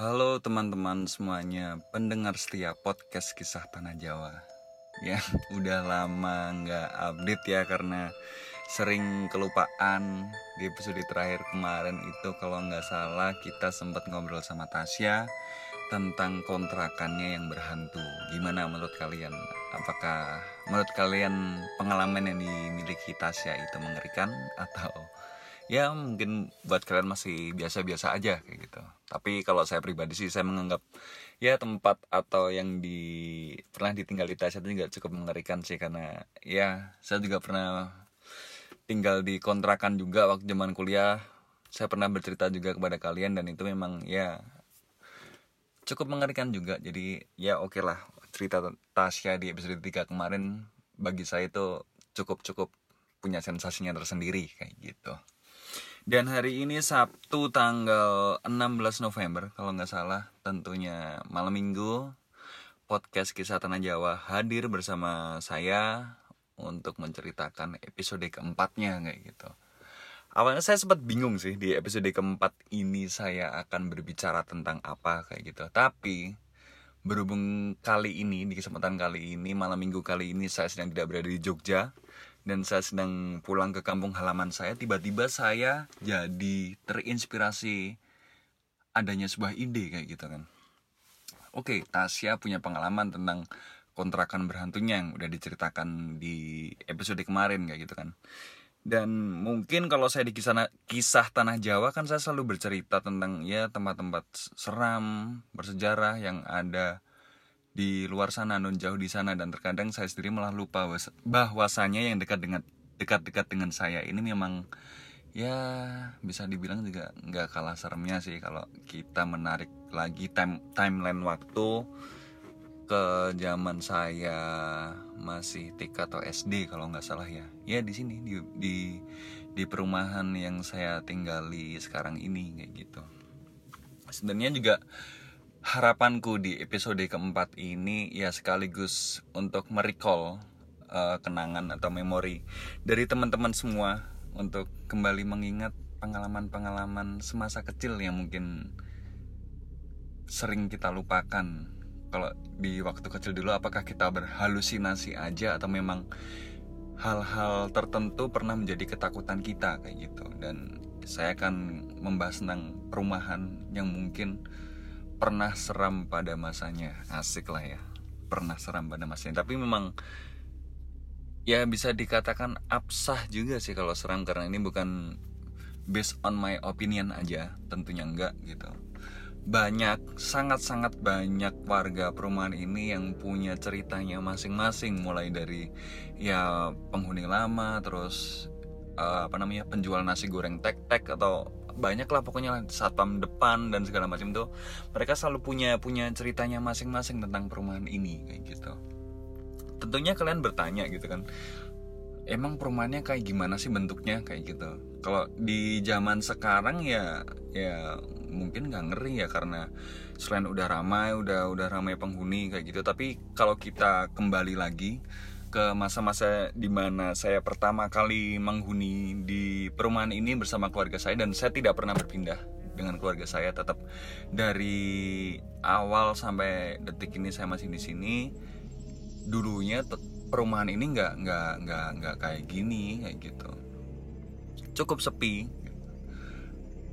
Halo teman-teman semuanya, pendengar setia podcast kisah tanah Jawa Yang udah lama nggak update ya karena sering kelupaan di episode terakhir kemarin itu kalau nggak salah kita sempat ngobrol sama Tasya tentang kontrakannya yang berhantu. Gimana menurut kalian? Apakah menurut kalian pengalaman yang dimiliki Tasya itu mengerikan atau ya mungkin buat kalian masih biasa-biasa aja kayak gitu. Tapi kalau saya pribadi sih saya menganggap ya tempat atau yang di pernah ditinggal di Tasya itu juga cukup mengerikan sih karena ya saya juga pernah tinggal di kontrakan juga waktu zaman kuliah. Saya pernah bercerita juga kepada kalian dan itu memang ya cukup mengerikan juga. Jadi ya oke okay lah cerita Tasya di episode 3 kemarin bagi saya itu cukup cukup punya sensasinya tersendiri kayak gitu dan hari ini Sabtu tanggal 16 November kalau nggak salah tentunya malam minggu podcast kisah tanah Jawa hadir bersama saya untuk menceritakan episode keempatnya kayak gitu. Awalnya saya sempat bingung sih di episode keempat ini saya akan berbicara tentang apa kayak gitu. Tapi berhubung kali ini di kesempatan kali ini malam minggu kali ini saya sedang tidak berada di Jogja dan saya sedang pulang ke kampung halaman saya tiba-tiba saya jadi terinspirasi adanya sebuah ide kayak gitu kan. Oke Tasya punya pengalaman tentang kontrakan berhantunya yang udah diceritakan di episode kemarin kayak gitu kan. Dan mungkin kalau saya di kisah, kisah tanah Jawa kan saya selalu bercerita tentang ya tempat-tempat seram bersejarah yang ada di luar sana non jauh di sana. Dan terkadang saya sendiri malah lupa bahwasanya yang dekat dengan dekat-dekat dengan saya ini memang ya bisa dibilang juga nggak kalah seremnya sih kalau kita menarik lagi time timeline waktu ke zaman saya masih TK atau SD kalau nggak salah ya. Ya di sini di di di perumahan yang saya tinggali sekarang ini kayak gitu. Sebenarnya juga harapanku di episode keempat ini ya sekaligus untuk merecall uh, kenangan atau memori dari teman-teman semua untuk kembali mengingat pengalaman-pengalaman semasa kecil yang mungkin sering kita lupakan. Kalau di waktu kecil dulu apakah kita berhalusinasi aja atau memang hal-hal tertentu pernah menjadi ketakutan kita kayak gitu. Dan saya akan membahas tentang perumahan yang mungkin pernah seram pada masanya. Asik lah ya. Pernah seram pada masanya. Tapi memang ya bisa dikatakan absah juga sih kalau seram. Karena ini bukan based on my opinion aja. Tentunya enggak gitu. Banyak sangat-sangat banyak warga perumahan ini yang punya ceritanya masing-masing. Mulai dari ya penghuni lama terus uh, apa namanya penjual nasi goreng tek-tek atau banyak lah pokoknya satpam depan dan segala macam tuh. Mereka selalu punya punya ceritanya masing-masing tentang perumahan ini kayak gitu. Tentunya kalian bertanya gitu kan emang perumahannya kayak gimana sih bentuknya? Kayak gitu. Kalau di zaman sekarang ya ya mungkin nggak ngeri ya karena selain udah ramai udah udah ramai penghuni kayak gitu. Tapi kalau kita kembali lagi ke masa-masa di mana saya pertama kali menghuni di perumahan ini bersama keluarga saya dan saya tidak pernah berpindah dengan keluarga saya. Tetap dari awal sampai detik ini saya masih di sini dulunya perumahan ini nggak nggak nggak nggak kayak gini kayak gitu. Cukup sepi.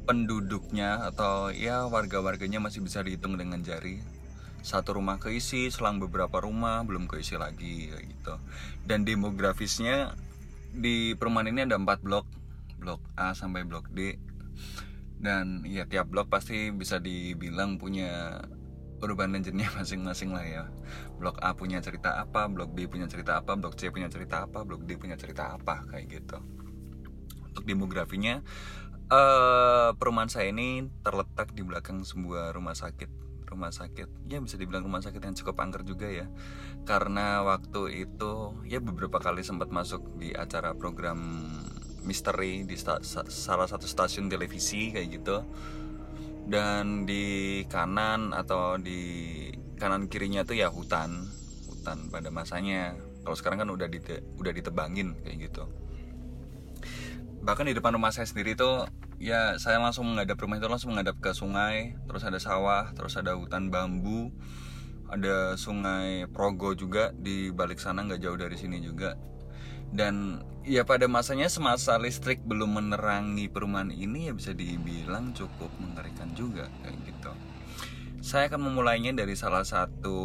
Penduduknya atau ya warga-warganya masih bisa dihitung dengan jari satu rumah keisi selang beberapa rumah belum keisi lagi kayak gitu. Dan demografisnya di perumahan ini ada empat blok. Blok A sampai blok D. Dan ya tiap blok pasti bisa dibilang punya urban legend-nya masing-masing lah ya. Blok A punya cerita apa blok B punya cerita apa blok C punya cerita apa blok D punya cerita apa kayak gitu. Untuk demografinya uh, perumahan saya ini terletak di belakang sebuah rumah sakit rumah sakit. Ya bisa dibilang rumah sakit yang cukup angker juga ya. Karena waktu itu ya beberapa kali sempat masuk di acara program misteri di salah satu stasiun televisi kayak gitu. Dan di kanan atau di kanan kirinya tuh ya hutan hutan pada masanya. Kalau sekarang kan udah dite udah ditebangin kayak gitu. Bahkan di depan rumah saya sendiri tuh ya saya langsung menghadap rumah itu langsung menghadap ke sungai. Terus ada sawah terus ada hutan bambu. Ada sungai Progo juga di balik sana nggak jauh dari sini juga. Dan ya pada masanya semasa listrik belum menerangi perumahan ini ya bisa dibilang cukup mengerikan juga kayak gitu saya akan memulainya dari salah satu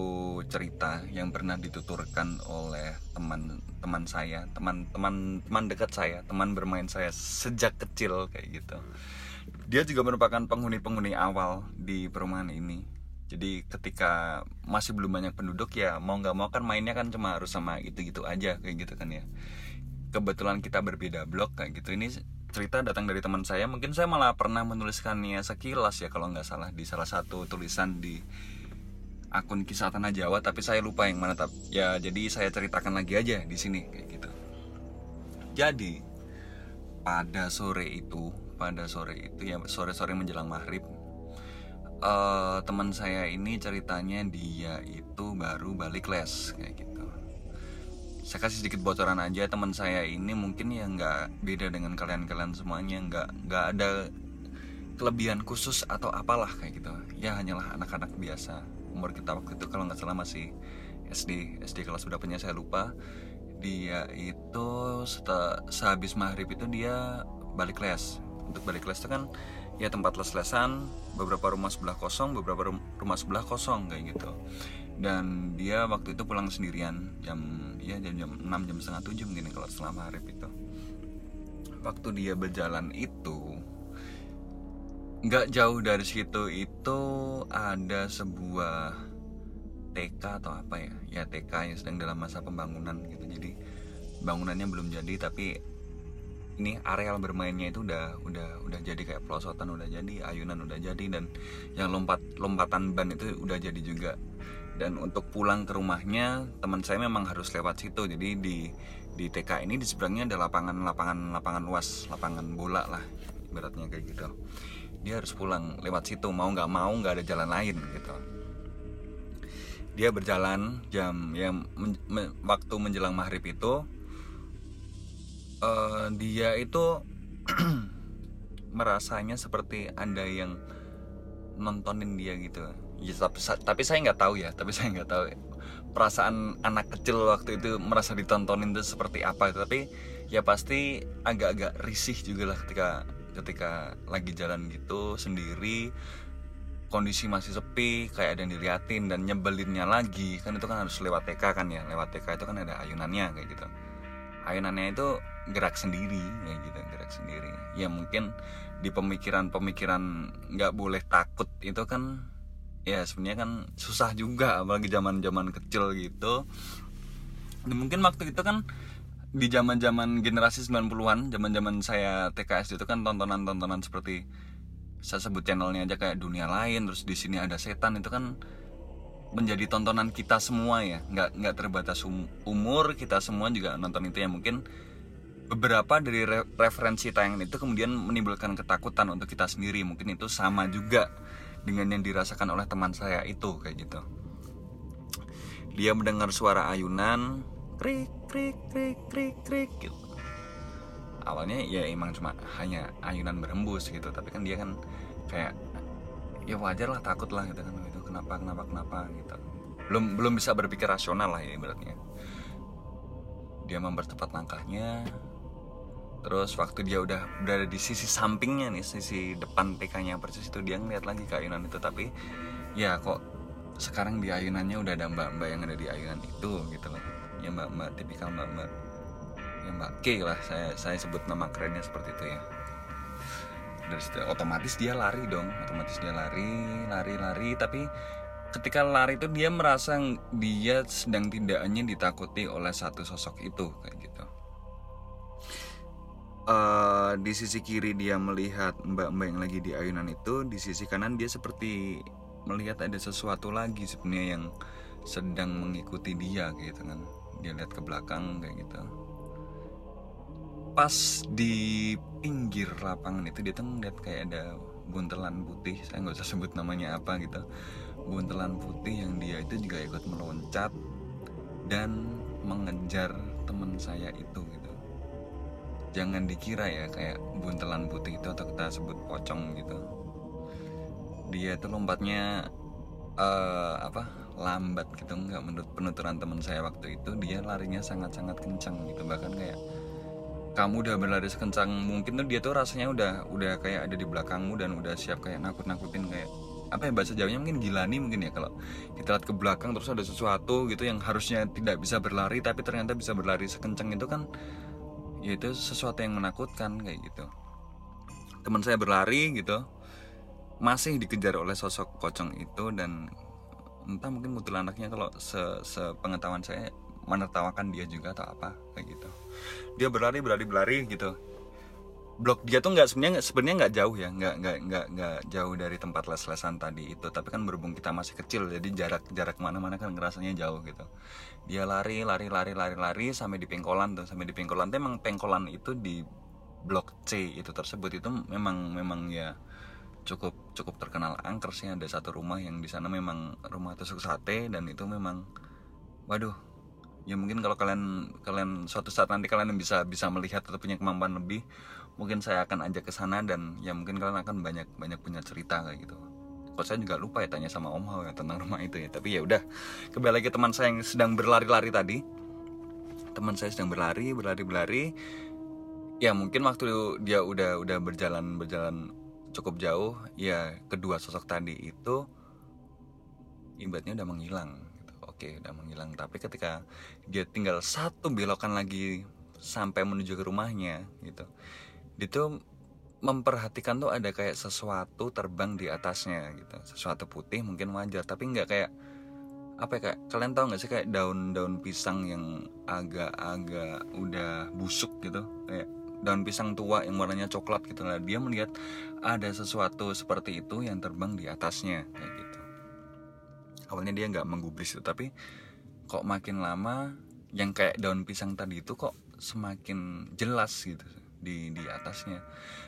cerita yang pernah dituturkan oleh teman-teman saya, teman-teman teman dekat saya, teman bermain saya sejak kecil kayak gitu. Dia juga merupakan penghuni-penghuni awal di perumahan ini. Jadi ketika masih belum banyak penduduk ya mau nggak mau kan mainnya kan cuma harus sama itu-gitu aja kayak gitu kan ya. Kebetulan kita berbeda blok kayak gitu. Ini cerita datang dari teman saya mungkin saya malah pernah menuliskannya sekilas ya kalau nggak salah di salah satu tulisan di akun kisah tanah Jawa tapi saya lupa yang mana tapi ya jadi saya ceritakan lagi aja di sini kayak gitu. Jadi pada sore itu pada sore itu ya sore sore menjelang maghrib uh, teman saya ini ceritanya dia itu baru balik les kayak gitu saya kasih sedikit bocoran aja teman saya ini mungkin ya nggak beda dengan kalian-kalian semuanya nggak nggak ada kelebihan khusus atau apalah kayak gitu. Ya hanyalah anak-anak biasa umur kita waktu itu kalau nggak salah masih SD SD kelas punya saya lupa. Dia itu setelah sehabis maghrib itu dia balik les. Untuk balik les itu kan ya tempat les-lesan beberapa rumah sebelah kosong beberapa rumah sebelah kosong kayak gitu dan dia waktu itu pulang sendirian jam ya jam jam 6 jam setengah tujuh mungkin kalau setelah maghrib itu. Waktu dia berjalan itu nggak jauh dari situ itu ada sebuah TK atau apa ya? Ya TK yang sedang dalam masa pembangunan gitu. Jadi bangunannya belum jadi tapi ini areal bermainnya itu udah udah udah jadi kayak pelosotan udah jadi ayunan udah jadi dan yang lompat lompatan ban itu udah jadi juga dan untuk pulang ke rumahnya teman saya memang harus lewat situ. Jadi di di TK ini di seberangnya ada lapangan lapangan lapangan luas lapangan bola lah beratnya kayak gitu. Dia harus pulang lewat situ mau nggak mau nggak ada jalan lain gitu. Dia berjalan jam yang men, men, waktu menjelang maghrib itu uh, dia itu merasanya seperti ada yang nontonin dia gitu ya tapi, tapi saya nggak tahu ya tapi saya nggak tahu perasaan anak kecil waktu itu merasa ditontonin itu seperti apa tapi ya pasti agak-agak risih juga lah ketika ketika lagi jalan gitu sendiri kondisi masih sepi kayak ada yang diliatin dan nyebelinnya lagi. Kan itu kan harus lewat TK kan ya lewat TK itu kan ada ayunannya kayak gitu. Ayunannya itu gerak sendiri ya gitu gerak sendiri. Ya mungkin di pemikiran-pemikiran nggak boleh takut itu kan ya sebenarnya kan susah juga apalagi zaman-zaman kecil gitu. Dan mungkin waktu itu kan di zaman-zaman generasi 90-an, zaman-zaman saya TKS itu kan tontonan-tontonan seperti saya sebut channelnya aja kayak dunia lain, terus di sini ada setan itu kan menjadi tontonan kita semua ya, nggak nggak terbatas um, umur kita semua juga nonton itu ya. Mungkin beberapa dari re referensi tayangan itu kemudian menimbulkan ketakutan untuk kita sendiri. Mungkin itu sama juga dengan yang dirasakan oleh teman saya itu kayak gitu. Dia mendengar suara ayunan krik krik krik krik krik gitu. Awalnya ya emang cuma hanya ayunan berembus gitu tapi kan dia kan kayak ya wajar lah takut lah gitu kan itu kenapa kenapa kenapa gitu. Belum belum bisa berpikir rasional lah ya ibaratnya. Dia mempercepat langkahnya terus waktu dia udah berada di sisi sampingnya nih sisi depan TK-nya persis itu dia ngeliat lagi ke ayunan itu. Tapi ya kok sekarang di ayunannya udah ada mbak-mbak yang ada di ayunan itu gitu loh. Ya mbak-mbak tipikal mbak-mbak. Ya mbak K lah saya saya sebut nama kerennya seperti itu ya. Dari situ otomatis dia lari dong otomatis dia lari lari lari. Tapi ketika lari itu dia merasa dia sedang tidak hanya ditakuti oleh satu sosok itu kayak gitu uh, di sisi kiri dia melihat mbak-mbak yang lagi di ayunan itu di sisi kanan dia seperti melihat ada sesuatu lagi sebenarnya yang sedang mengikuti dia gitu kan. Dia lihat ke belakang kayak gitu. Pas di pinggir lapangan itu dia tuh ngeliat kayak ada buntelan putih saya nggak usah sebut namanya apa gitu. Buntelan putih yang dia itu juga ikut meloncat dan mengejar teman saya itu gitu jangan dikira ya kayak buntelan putih itu atau kita sebut pocong gitu. Dia itu lompatnya uh, apa lambat gitu. Nggak menurut penuturan teman saya waktu itu dia larinya sangat-sangat kencang gitu. Bahkan kayak kamu udah berlari sekencang mungkin tuh dia tuh rasanya udah udah kayak ada di belakangmu dan udah siap kayak nakut-nakutin kayak apa ya bahasa Jawanya mungkin gilani mungkin ya. Kalau kita lihat ke belakang terus ada sesuatu gitu yang harusnya tidak bisa berlari tapi ternyata bisa berlari sekencang itu kan ya itu sesuatu yang menakutkan kayak gitu. Teman saya berlari gitu. Masih dikejar oleh sosok pocong itu dan entah mungkin anaknya kalau se sepengetahuan saya menertawakan dia juga atau apa kayak gitu. Dia berlari berlari berlari gitu blok dia tuh nggak sebenarnya sebenarnya nggak jauh ya nggak nggak nggak nggak jauh dari tempat les-lesan tadi itu. Tapi kan berhubung kita masih kecil jadi jarak jarak mana-mana kan ngerasanya jauh gitu. Dia lari lari lari lari lari sampai di pengkolan tuh sampai di pengkolan. Tuh emang pengkolan itu di blok C itu tersebut itu memang memang ya cukup cukup terkenal angker sih. Ada satu rumah yang di sana memang rumah tusuk sate dan itu memang waduh ya mungkin kalau kalian kalian suatu saat nanti kalian bisa bisa melihat atau punya kemampuan lebih mungkin saya akan ajak ke sana dan ya mungkin kalian akan banyak banyak punya cerita kayak gitu. Kalau saya juga lupa ya tanya sama Om Hao ya tentang rumah itu ya. Tapi ya udah kembali lagi teman saya yang sedang berlari-lari tadi. Teman saya sedang berlari berlari berlari. Ya mungkin waktu dia udah udah berjalan berjalan cukup jauh ya kedua sosok tadi itu ibaratnya udah menghilang gitu. oke udah menghilang. Tapi ketika dia tinggal satu belokan lagi sampai menuju ke rumahnya gitu dia tuh memperhatikan tuh ada kayak sesuatu terbang di atasnya gitu. Sesuatu putih mungkin wajar tapi nggak kayak apa ya kayak kalian tahu nggak sih kayak daun-daun pisang yang agak-agak udah busuk gitu? Kayak daun pisang tua yang warnanya coklat gitu. Lah dia melihat ada sesuatu seperti itu yang terbang di atasnya kayak gitu. Awalnya dia nggak menggubris itu tapi kok makin lama yang kayak daun pisang tadi itu kok semakin jelas gitu di di atasnya.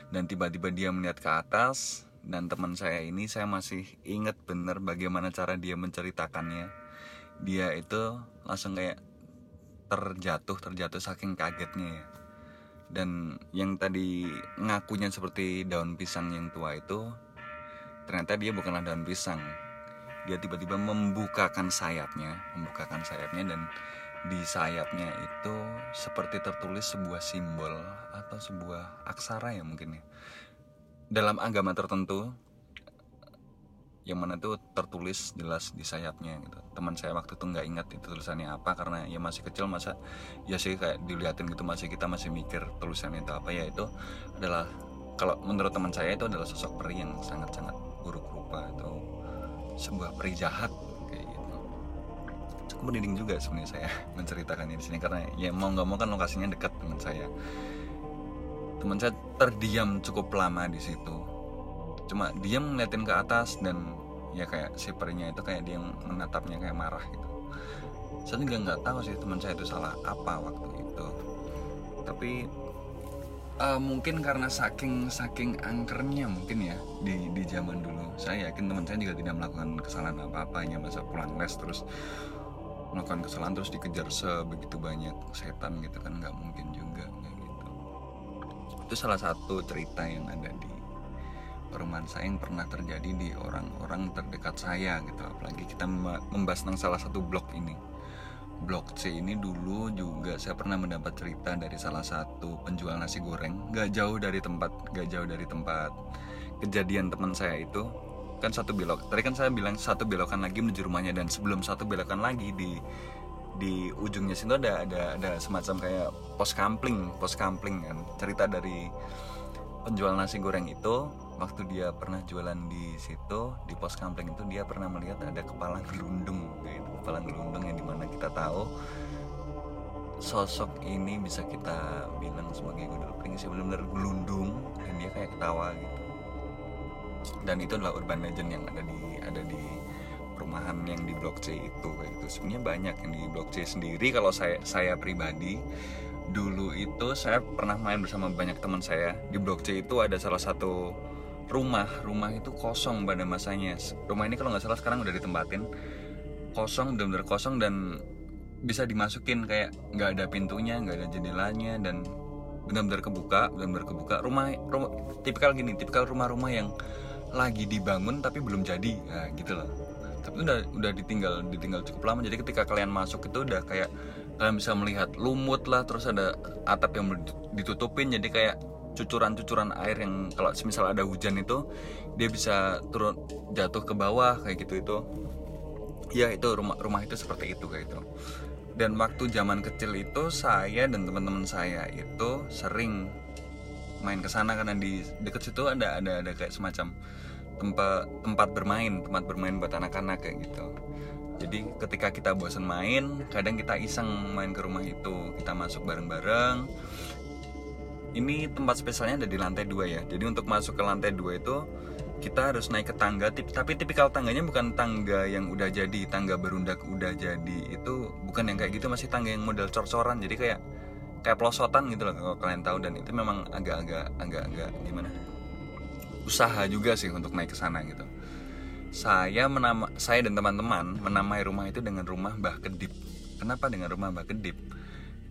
Dan tiba-tiba dia melihat ke atas dan teman saya ini saya masih ingat bener bagaimana cara dia menceritakannya. Dia itu langsung kayak terjatuh terjatuh saking kagetnya ya. Dan yang tadi ngakunya seperti daun pisang yang tua itu ternyata dia bukanlah daun pisang. Dia tiba-tiba membukakan sayapnya membukakan sayapnya dan di sayapnya itu seperti tertulis sebuah simbol atau sebuah aksara ya mungkin ya. Dalam agama tertentu yang mana tuh tertulis jelas di sayapnya gitu. Teman saya waktu itu nggak ingat itu tulisannya apa karena ya masih kecil masa ya sih kayak dilihatin gitu masih kita masih mikir tulisannya itu apa. Ya itu adalah kalau menurut teman saya itu adalah sosok peri yang sangat-sangat buruk rupa atau sebuah peri jahat cukup merinding juga sebenarnya saya menceritakannya di sini karena ya mau nggak mau kan lokasinya dekat dengan saya. Teman saya terdiam cukup lama di situ. Cuma dia ngeliatin ke atas dan ya kayak si perinya itu kayak dia menatapnya kayak marah gitu. Saya juga nggak tahu sih teman saya itu salah apa waktu itu. Tapi uh, mungkin karena saking saking angkernya mungkin ya di di zaman dulu. Saya yakin teman saya juga tidak melakukan kesalahan apa apanya masa pulang les terus melakukan kesalahan terus dikejar sebegitu banyak setan gitu kan nggak mungkin juga kayak gitu. Itu salah satu cerita yang ada di perumahan saya yang pernah terjadi di orang-orang terdekat saya gitu. Apalagi kita membahas tentang salah satu blok ini. Blok C ini dulu juga saya pernah mendapat cerita dari salah satu penjual nasi goreng. Gak jauh dari tempat gak jauh dari tempat kejadian teman saya itu kan satu belok. Tadi kan saya bilang satu belokan lagi menuju rumahnya dan sebelum satu belokan lagi di di ujungnya situ ada ada ada semacam kayak pos kampling pos kampling kan. Cerita dari penjual nasi goreng itu waktu dia pernah jualan di situ di pos kampling itu dia pernah melihat ada kepala gelundung gitu. Kepala gelundung yang di mana kita tahu sosok ini bisa kita bilang sebagai gundul pring sih benar-benar gelundung dan dia kayak ketawa gitu dan itu adalah urban legend yang ada di ada di perumahan yang di blok C itu kayak gitu. Sebenarnya banyak yang di blok C sendiri. Kalau saya saya pribadi dulu itu saya pernah main bersama banyak teman saya. Di blok C itu ada salah satu rumah. Rumah itu kosong pada masanya. Rumah ini kalau nggak salah sekarang udah ditempatin. Kosong benar-benar kosong dan bisa dimasukin. Kayak nggak ada pintunya nggak ada jendelanya dan benar-benar kebuka benar-benar kebuka. Rumah rumah tipikal gini tipikal rumah-rumah yang lagi dibangun tapi belum jadi. Nah, gitu loh. Tapi udah udah ditinggal ditinggal cukup lama. Jadi ketika kalian masuk itu udah kayak kalian bisa melihat lumut lah terus ada atap yang ditutupin. Jadi kayak cucuran-cucuran air yang kalau semisal ada hujan itu dia bisa turun jatuh ke bawah kayak gitu itu. Ya itu rumah rumah itu seperti itu kayak itu dan waktu zaman kecil itu saya dan teman-teman saya itu sering main ke sana karena di dekat situ ada ada ada kayak semacam tempat tempat bermain tempat bermain buat anak-anak kayak gitu. Jadi ketika kita bosan main kadang kita iseng main ke rumah itu. Kita masuk bareng-bareng. Ini tempat spesialnya ada di lantai dua ya. Jadi untuk masuk ke lantai dua itu kita harus naik ke tangga. Tapi tipikal tangganya bukan tangga yang udah jadi tangga berundak udah jadi. Itu bukan yang kayak gitu masih tangga yang model cor-coran. Jadi kayak kayak pelosotan gitu loh kalau kalian tahu dan itu memang agak-agak agak-agak gimana? Usaha juga sih untuk naik ke sana gitu. Saya menama saya dan teman-teman menamai rumah itu dengan rumah Mbah Kedip. Kenapa dengan rumah Mbah Kedip?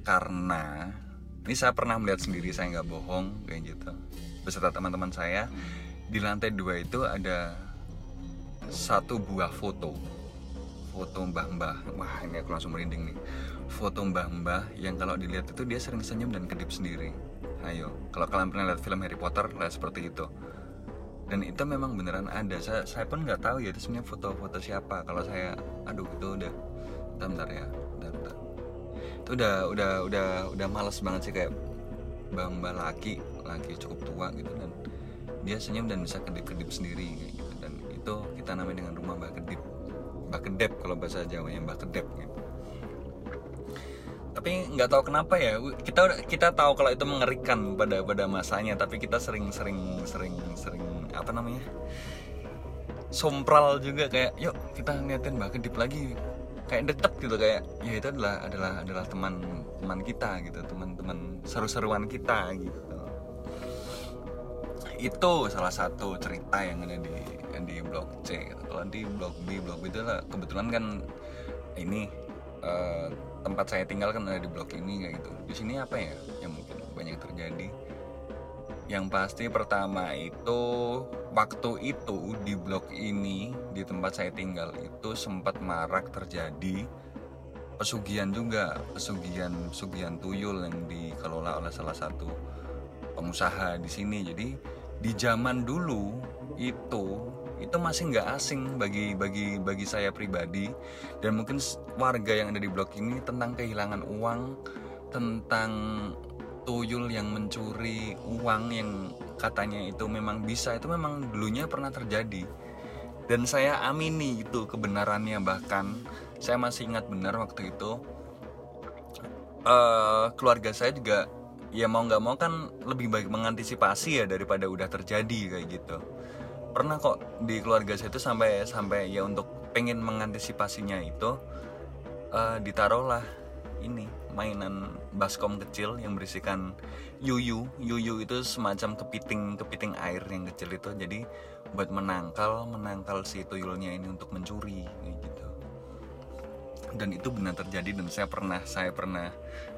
Karena ini saya pernah melihat sendiri saya nggak bohong kayak gitu. Beserta teman-teman saya di lantai dua itu ada satu buah foto. Foto mbah-mbah. Wah ini aku langsung merinding nih foto mbah-mbah yang kalau dilihat itu dia sering senyum dan kedip sendiri. Ayo kalau kalian pernah lihat film Harry Potter lah seperti itu. Dan itu memang beneran ada. Saya, saya pun nggak tahu ya itu sebenarnya foto-foto siapa. Kalau saya aduh itu udah bentar, bentar ya bentar, bentar. Itu udah udah udah udah males banget sih kayak bang mbak laki laki cukup tua gitu dan dia senyum dan bisa kedip-kedip sendiri gitu. Dan itu kita namanya dengan rumah mbak kedip. Mbak kedep kalau bahasa Jawa yang mbak kedep gitu tapi nggak tahu kenapa ya kita kita tahu kalau itu mengerikan pada pada masanya tapi kita sering sering sering sering apa namanya sompral juga kayak yuk kita ngeliatin mbak kedip lagi kayak deket gitu kayak ya itu adalah adalah adalah teman teman kita gitu teman-teman seru-seruan kita gitu itu salah satu cerita yang ada di di blog C gitu. kalau di blog B blog B itu lah kebetulan kan ini uh, tempat saya tinggal kan ada di blog ini kayak gitu. Di sini apa ya yang mungkin banyak terjadi? Yang pasti pertama itu waktu itu di blok ini di tempat saya tinggal itu sempat marak terjadi pesugihan juga. Pesugihan pesugihan tuyul yang dikelola oleh salah satu pengusaha di sini. Jadi di zaman dulu itu itu masih nggak asing bagi bagi bagi saya pribadi. Dan mungkin warga yang ada di blok ini tentang kehilangan uang tentang tuyul yang mencuri uang yang katanya itu memang bisa itu memang dulunya pernah terjadi. Dan saya amini itu kebenarannya bahkan. Saya masih ingat benar waktu itu. Uh, keluarga saya juga ya mau nggak mau kan lebih baik mengantisipasi ya daripada udah terjadi kayak gitu pernah kok di keluarga saya itu sampai sampai ya untuk pengen mengantisipasinya itu uh, ditaruhlah ini mainan baskom kecil yang berisikan yuyu. Yuyu itu semacam kepiting kepiting air yang kecil itu. Jadi buat menangkal menangkal si tuyulnya ini untuk mencuri gitu. Dan itu benar terjadi dan saya pernah saya pernah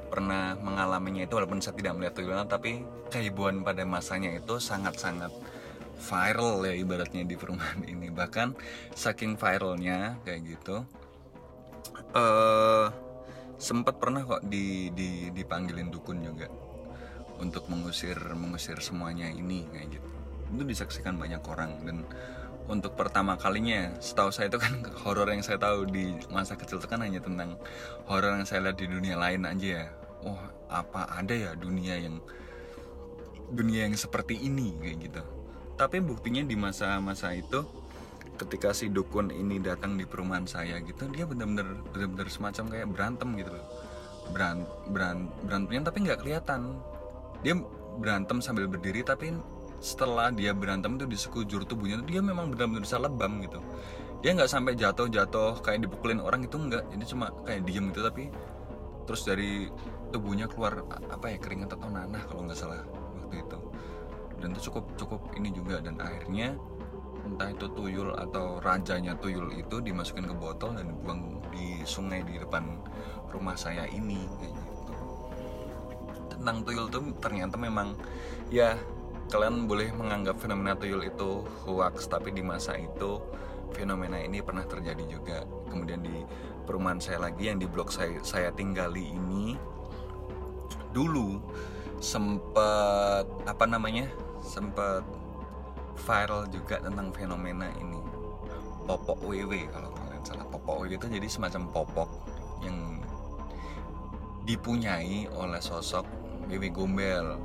pernah mengalaminya itu walaupun saya tidak melihat tuyulnya tapi kehebohan pada masanya itu sangat-sangat viral ya ibaratnya di perumahan ini. Bahkan saking viralnya kayak gitu eh uh, sempat pernah kok di, di dipanggilin dukun juga untuk mengusir mengusir semuanya ini kayak gitu. Itu disaksikan banyak orang dan untuk pertama kalinya setahu saya itu kan horor yang saya tahu di masa kecil itu kan hanya tentang horor yang saya lihat di dunia lain aja ya. Oh apa ada ya dunia yang dunia yang seperti ini kayak gitu tapi buktinya di masa-masa itu ketika si dukun ini datang di perumahan saya gitu dia benar-benar benar-benar semacam kayak berantem gitu loh. Beran beran berantemnya tapi nggak kelihatan. Dia berantem sambil berdiri tapi setelah dia berantem itu di sekujur tubuhnya dia memang benar-benar bisa lebam gitu. Dia nggak sampai jatuh-jatuh kayak dipukulin orang itu enggak jadi cuma kayak diem gitu tapi terus dari tubuhnya keluar apa ya keringat atau nanah kalau nggak salah waktu itu dan itu cukup cukup ini juga. Dan akhirnya entah itu tuyul atau rajanya tuyul itu dimasukin ke botol dan dibuang di sungai di depan rumah saya ini gitu. Tentang tuyul tuh ternyata memang ya kalian boleh menganggap fenomena tuyul itu hoax. Tapi di masa itu fenomena ini pernah terjadi juga. Kemudian di perumahan saya lagi yang di blok saya saya tinggali ini dulu sempat apa namanya sempat viral juga tentang fenomena ini. Popok WW kalau kalian salah. Popok WW itu jadi semacam popok yang dipunyai oleh sosok WW Gombel.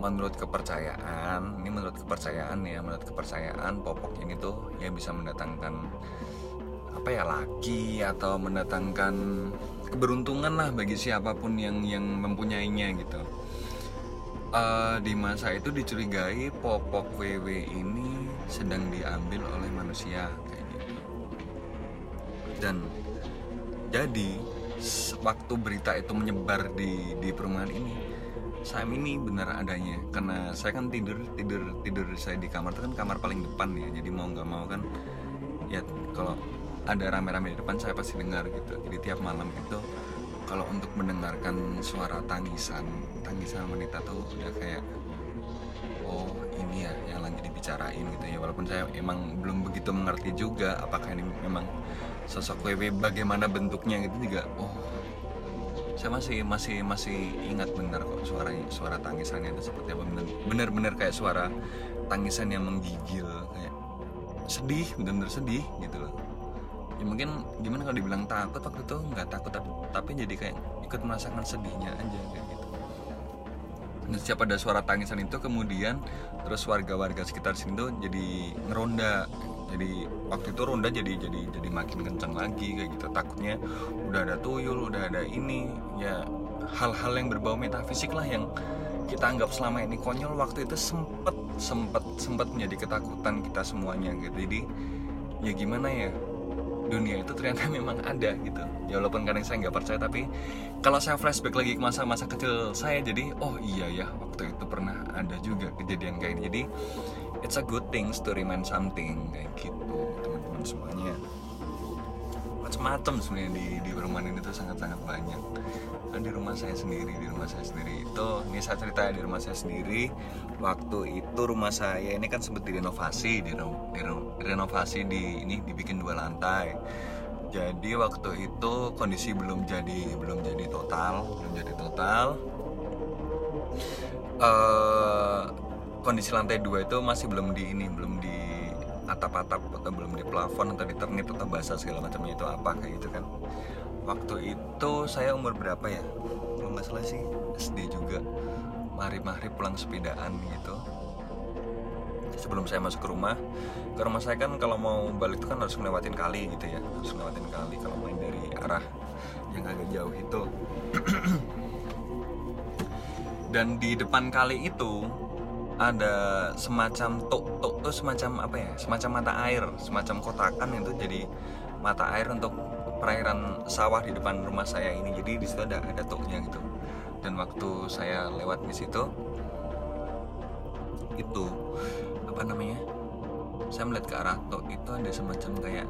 Menurut kepercayaan ini menurut kepercayaan ya menurut kepercayaan popok ini tuh ya bisa mendatangkan apa ya laki atau mendatangkan keberuntungan lah bagi siapa pun yang yang mempunyainya gitu uh, di masa itu dicurigai popok WW ini sedang diambil oleh manusia kayak gitu. Dan jadi waktu berita itu menyebar di di perumahan ini saya ini benar adanya. Karena saya kan tidur tidur tidur saya di kamar itu kan kamar paling depan ya. Jadi mau nggak mau kan ya kalau ada rame-rame di depan saya pasti dengar gitu. Jadi tiap malam itu kalau untuk mendengarkan suara tangisan tangisan wanita tuh udah kayak oh ini ya yang lagi dibicarain gitu ya. Walaupun saya emang belum begitu mengerti juga apakah ini memang sosok WW bagaimana bentuknya gitu juga oh saya masih masih masih ingat benar kok suaranya suara tangisannya itu seperti apa. Benar-benar kayak suara tangisan yang menggigil kayak sedih benar-benar sedih gitu loh ya mungkin gimana kalau dibilang takut waktu itu? Nggak takut tapi, jadi kayak ikut merasakan sedihnya aja kayak gitu. Dan setiap ada suara tangisan itu kemudian terus warga-warga sekitar sini tuh jadi ngeronda. Jadi waktu itu ronda jadi jadi jadi makin kencang lagi kayak gitu. Takutnya udah ada tuyul udah ada ini ya hal-hal yang berbau metafisik lah yang kita anggap selama ini konyol. Waktu itu sempet sempet sempet menjadi ketakutan kita semuanya gitu. Jadi ya gimana ya dunia itu ternyata memang ada gitu. Ya walaupun kadang saya nggak percaya tapi kalau saya flashback lagi ke masa-masa kecil saya jadi oh iya ya waktu itu pernah ada juga kejadian kayak ini jadi it's a good things to remind something kayak gitu teman-teman semuanya macam-macam sebenarnya di di perumahan ini tuh sangat-sangat banyak. Dan di rumah saya sendiri di rumah saya sendiri itu ini saya cerita di rumah saya sendiri waktu itu rumah saya ini kan sempat direnovasi di direnovasi di ini dibikin dua lantai. Jadi waktu itu kondisi belum jadi belum jadi total belum jadi total. Uh, kondisi lantai dua itu masih belum di ini belum di atap-atap atau belum di plafon atau di ternit atau basah segala macamnya itu apa kayak gitu kan. Waktu itu saya umur berapa ya? Kalau nggak salah sih SD juga. Mari-mari pulang sepedaan gitu. Sebelum saya masuk ke rumah ke rumah saya kan kalau mau balik itu kan harus ngelewatin kali gitu ya. Harus ngelewatin kali kalau main dari arah yang agak jauh itu. Dan di depan kali itu ada semacam tok tok tuh semacam apa ya? Semacam mata air semacam kotakan itu jadi mata air untuk perairan sawah di depan rumah saya ini. Jadi di situ ada ada toknya gitu. Dan waktu saya lewat di situ itu apa namanya? Saya melihat ke arah tok itu ada semacam kayak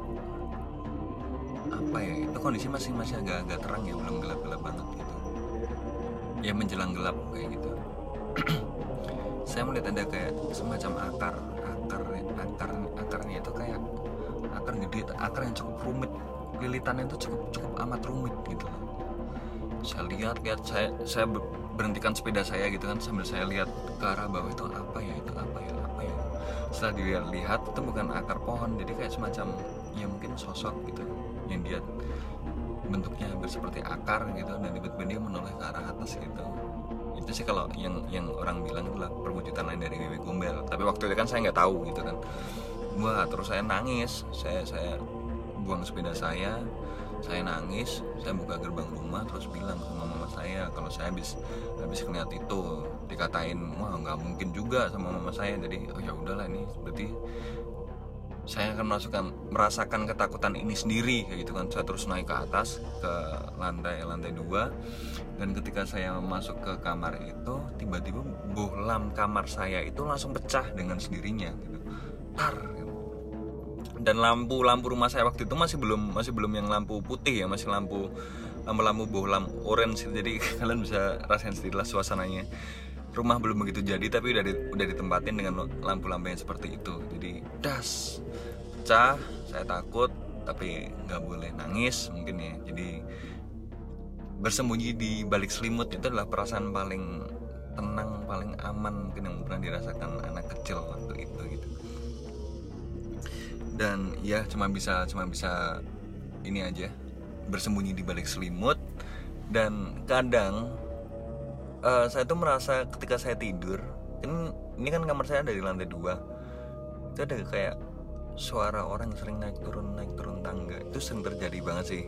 apa ya? Itu kondisi masih masih agak agak terang ya belum gelap gelap banget gitu. Ya menjelang gelap kayak gitu saya melihat ada kayak semacam akar akar akar akarnya itu kayak akar gede akar yang cukup rumit. Lilitannya itu cukup cukup amat rumit gitu saya lihat lihat saya saya berhentikan sepeda saya gitu kan sambil saya lihat ke arah bawah itu apa ya itu apa ya apa ya. Setelah dilihat itu bukan akar pohon jadi kayak semacam ya mungkin sosok gitu yang dia bentuknya hampir seperti akar gitu dan tiba-tiba dia menoleh ke arah atas gitu itu sih kalau yang yang orang bilang itulah perwujudan lain dari Wewe Gombel tapi waktu itu kan saya nggak tahu gitu kan. Wah terus saya nangis. Saya saya buang sepeda saya saya nangis saya buka gerbang rumah terus bilang sama mama saya kalau saya habis habis ngeliat itu dikatain wah nggak mungkin juga sama mama saya. Jadi oh ya udahlah ini berarti saya akan merasakan merasakan ketakutan ini sendiri kayak gitu kan. Saya terus naik ke atas ke lantai lantai dua. Dan ketika saya masuk ke kamar itu tiba-tiba bohlam kamar saya itu langsung pecah dengan sendirinya gitu. Tar gitu. dan lampu lampu rumah saya waktu itu masih belum masih belum yang lampu putih ya masih lampu lampu-lampu bohlam orange. Jadi kalian bisa rasain sendiri lah suasananya rumah belum begitu jadi tapi udah di, udah ditempatin dengan lampu-lampu yang seperti itu. Jadi das. Pecah saya takut tapi nggak boleh nangis mungkin ya. Jadi bersembunyi di balik selimut itu adalah perasaan paling tenang paling aman mungkin yang pernah dirasakan anak kecil waktu itu gitu. Dan ya cuma bisa cuma bisa ini aja bersembunyi di balik selimut. Dan kadang uh, saya tuh merasa ketika saya tidur ini ini kan kamar saya dari lantai dua. Itu ada kayak suara orang sering naik turun naik turun tangga. Itu sering terjadi banget sih.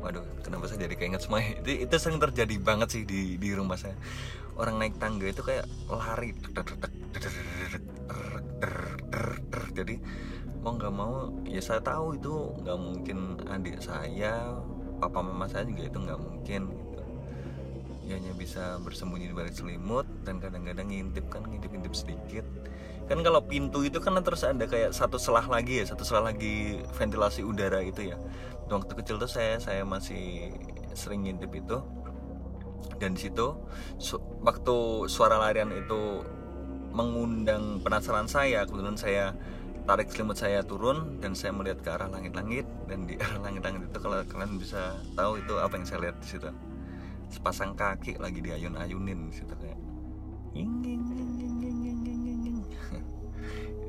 Waduh kenapa saya jadi keinget semua itu, itu sering terjadi banget sih di di rumah saya. Orang naik tangga itu kayak lari. Jadi mau nggak mau ya saya tahu itu nggak mungkin adik saya papa mama saya juga itu nggak mungkin ya hanya bisa bersembunyi di balik selimut dan kadang-kadang ngintip kan ngintip-ngintip sedikit. Kan kalau pintu itu kan terus ada kayak satu selah lagi ya satu selah lagi ventilasi udara itu ya. Waktu kecil tuh saya saya masih sering ngintip itu. Dan di situ su waktu suara larian itu mengundang penasaran saya kemudian saya tarik selimut saya turun dan saya melihat ke arah langit-langit dan di arah langit-langit itu kalau kalian bisa tahu itu apa yang saya lihat di situ sepasang kaki lagi diayun-ayunin di situ kayak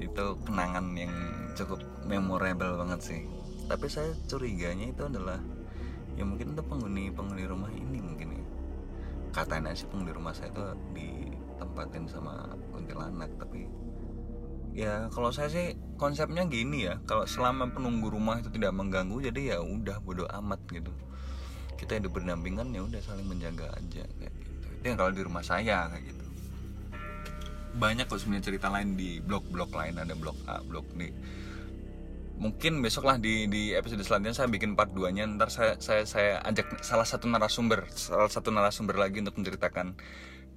itu kenangan yang cukup memorable banget sih. Tapi saya curiganya itu adalah ya mungkin itu penghuni penghuni rumah ini mungkin ya. Katanya sih penghuni rumah saya itu ditempatin sama kuntilanak tapi ya kalau saya sih konsepnya gini ya kalau selama penunggu rumah itu tidak mengganggu jadi ya udah bodoh amat gitu kita hidup berdampingan ya udah saling menjaga aja kayak gitu. Itu yang kalau di rumah saya kayak gitu. Banyak kok sebenarnya cerita lain di blog-blog lain ada blog A blog D. Mungkin besok lah di di episode selanjutnya saya bikin part 2 nya ntar saya saya saya ajak salah satu narasumber salah satu narasumber lagi untuk menceritakan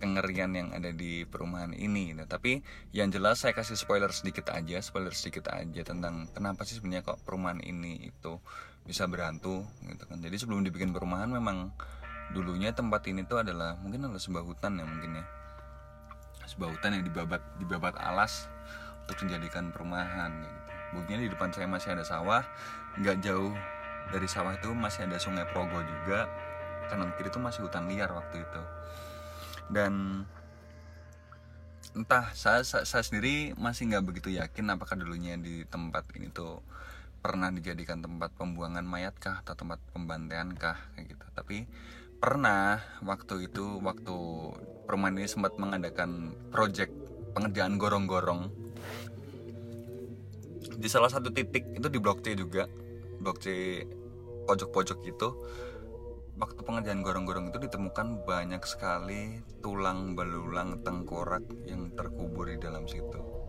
kengerian yang ada di perumahan ini. Gitu. tapi yang jelas saya kasih spoiler sedikit aja spoiler sedikit aja tentang kenapa sih sebenarnya kok perumahan ini itu bisa berhantu gitu kan. Jadi sebelum dibikin perumahan memang dulunya tempat ini tuh adalah mungkin adalah sebuah hutan ya mungkin ya. Sebuah hutan yang dibabat dibabat alas untuk menjadikan perumahan gitu. buktinya di depan saya masih ada sawah nggak jauh dari sawah itu masih ada sungai Progo juga. Kanan kiri itu masih hutan liar waktu itu. Dan entah saya, saya, saya sendiri masih nggak begitu yakin apakah dulunya di tempat ini tuh pernah dijadikan tempat pembuangan mayat kah atau tempat pembantaian kah kayak gitu tapi pernah waktu itu waktu perumahan ini sempat mengadakan proyek pengerjaan gorong-gorong di salah satu titik itu di blok C juga blok C pojok-pojok itu waktu pengerjaan gorong-gorong itu ditemukan banyak sekali tulang belulang tengkorak yang terkubur di dalam situ.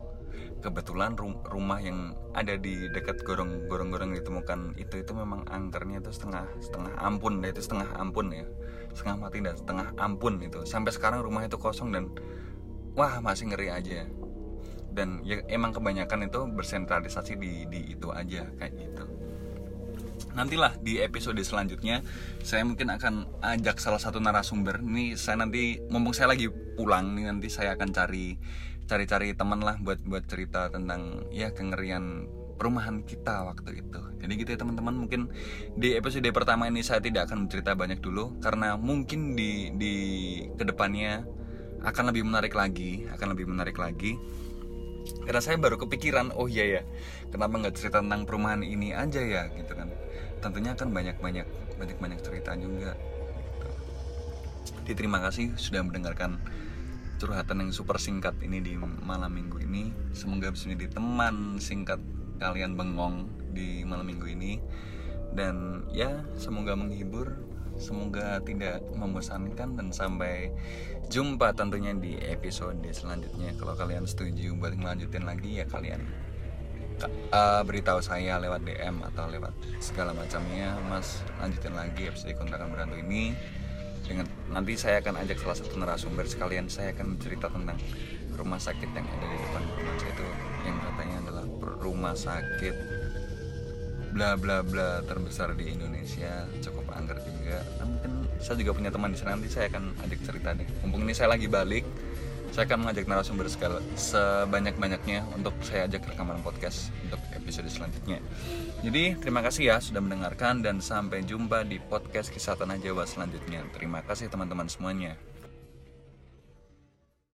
Kebetulan rumah yang ada di dekat gorong-gorong ditemukan itu itu memang angkernya itu setengah setengah ampun, itu setengah ampun ya, setengah mati dan setengah ampun itu. Sampai sekarang rumah itu kosong dan wah masih ngeri aja. Dan ya emang kebanyakan itu bersentralisasi di di itu aja kayak gitu nantilah di episode selanjutnya saya mungkin akan ajak salah satu narasumber ini saya nanti mumpung saya lagi pulang nih nanti saya akan cari cari-cari teman lah buat buat cerita tentang ya kengerian perumahan kita waktu itu. Jadi gitu ya teman-teman. Mungkin di episode pertama ini saya tidak akan bercerita banyak dulu karena mungkin di di ke depannya akan lebih menarik lagi akan lebih menarik lagi. Karena saya baru kepikiran oh iya ya kenapa nggak cerita tentang perumahan ini aja ya? Gitu kan. Tentunya akan banyak-banyak banyak-banyak cerita juga gitu. Jadi terima kasih sudah mendengarkan curhatan yang super singkat ini di malam minggu ini. Semoga bisa menjadi teman singkat kalian bengong di malam minggu ini. Dan ya semoga menghibur semoga tidak membosankan dan sampai jumpa tentunya di episode selanjutnya. Kalau kalian setuju buat melanjutin lagi ya kalian uh, beritahu saya lewat DM atau lewat segala macamnya. Mas lanjutin lagi episode kontrakan berantu ini dengan nanti saya akan ajak salah satu narasumber sekalian saya akan cerita tentang rumah sakit yang ada di depan rumah saya itu yang katanya adalah rumah sakit bla bla bla terbesar di Indonesia cukup angker juga. Nah, mungkin saya juga punya teman di sana nanti saya akan ajak cerita deh. Mumpung ini saya lagi balik saya akan mengajak narasumber segala sebanyak-banyaknya untuk saya ajak rekaman podcast untuk episode selanjutnya. Jadi terima kasih ya sudah mendengarkan dan sampai jumpa di podcast kisah tanah Jawa selanjutnya. Terima kasih teman-teman semuanya.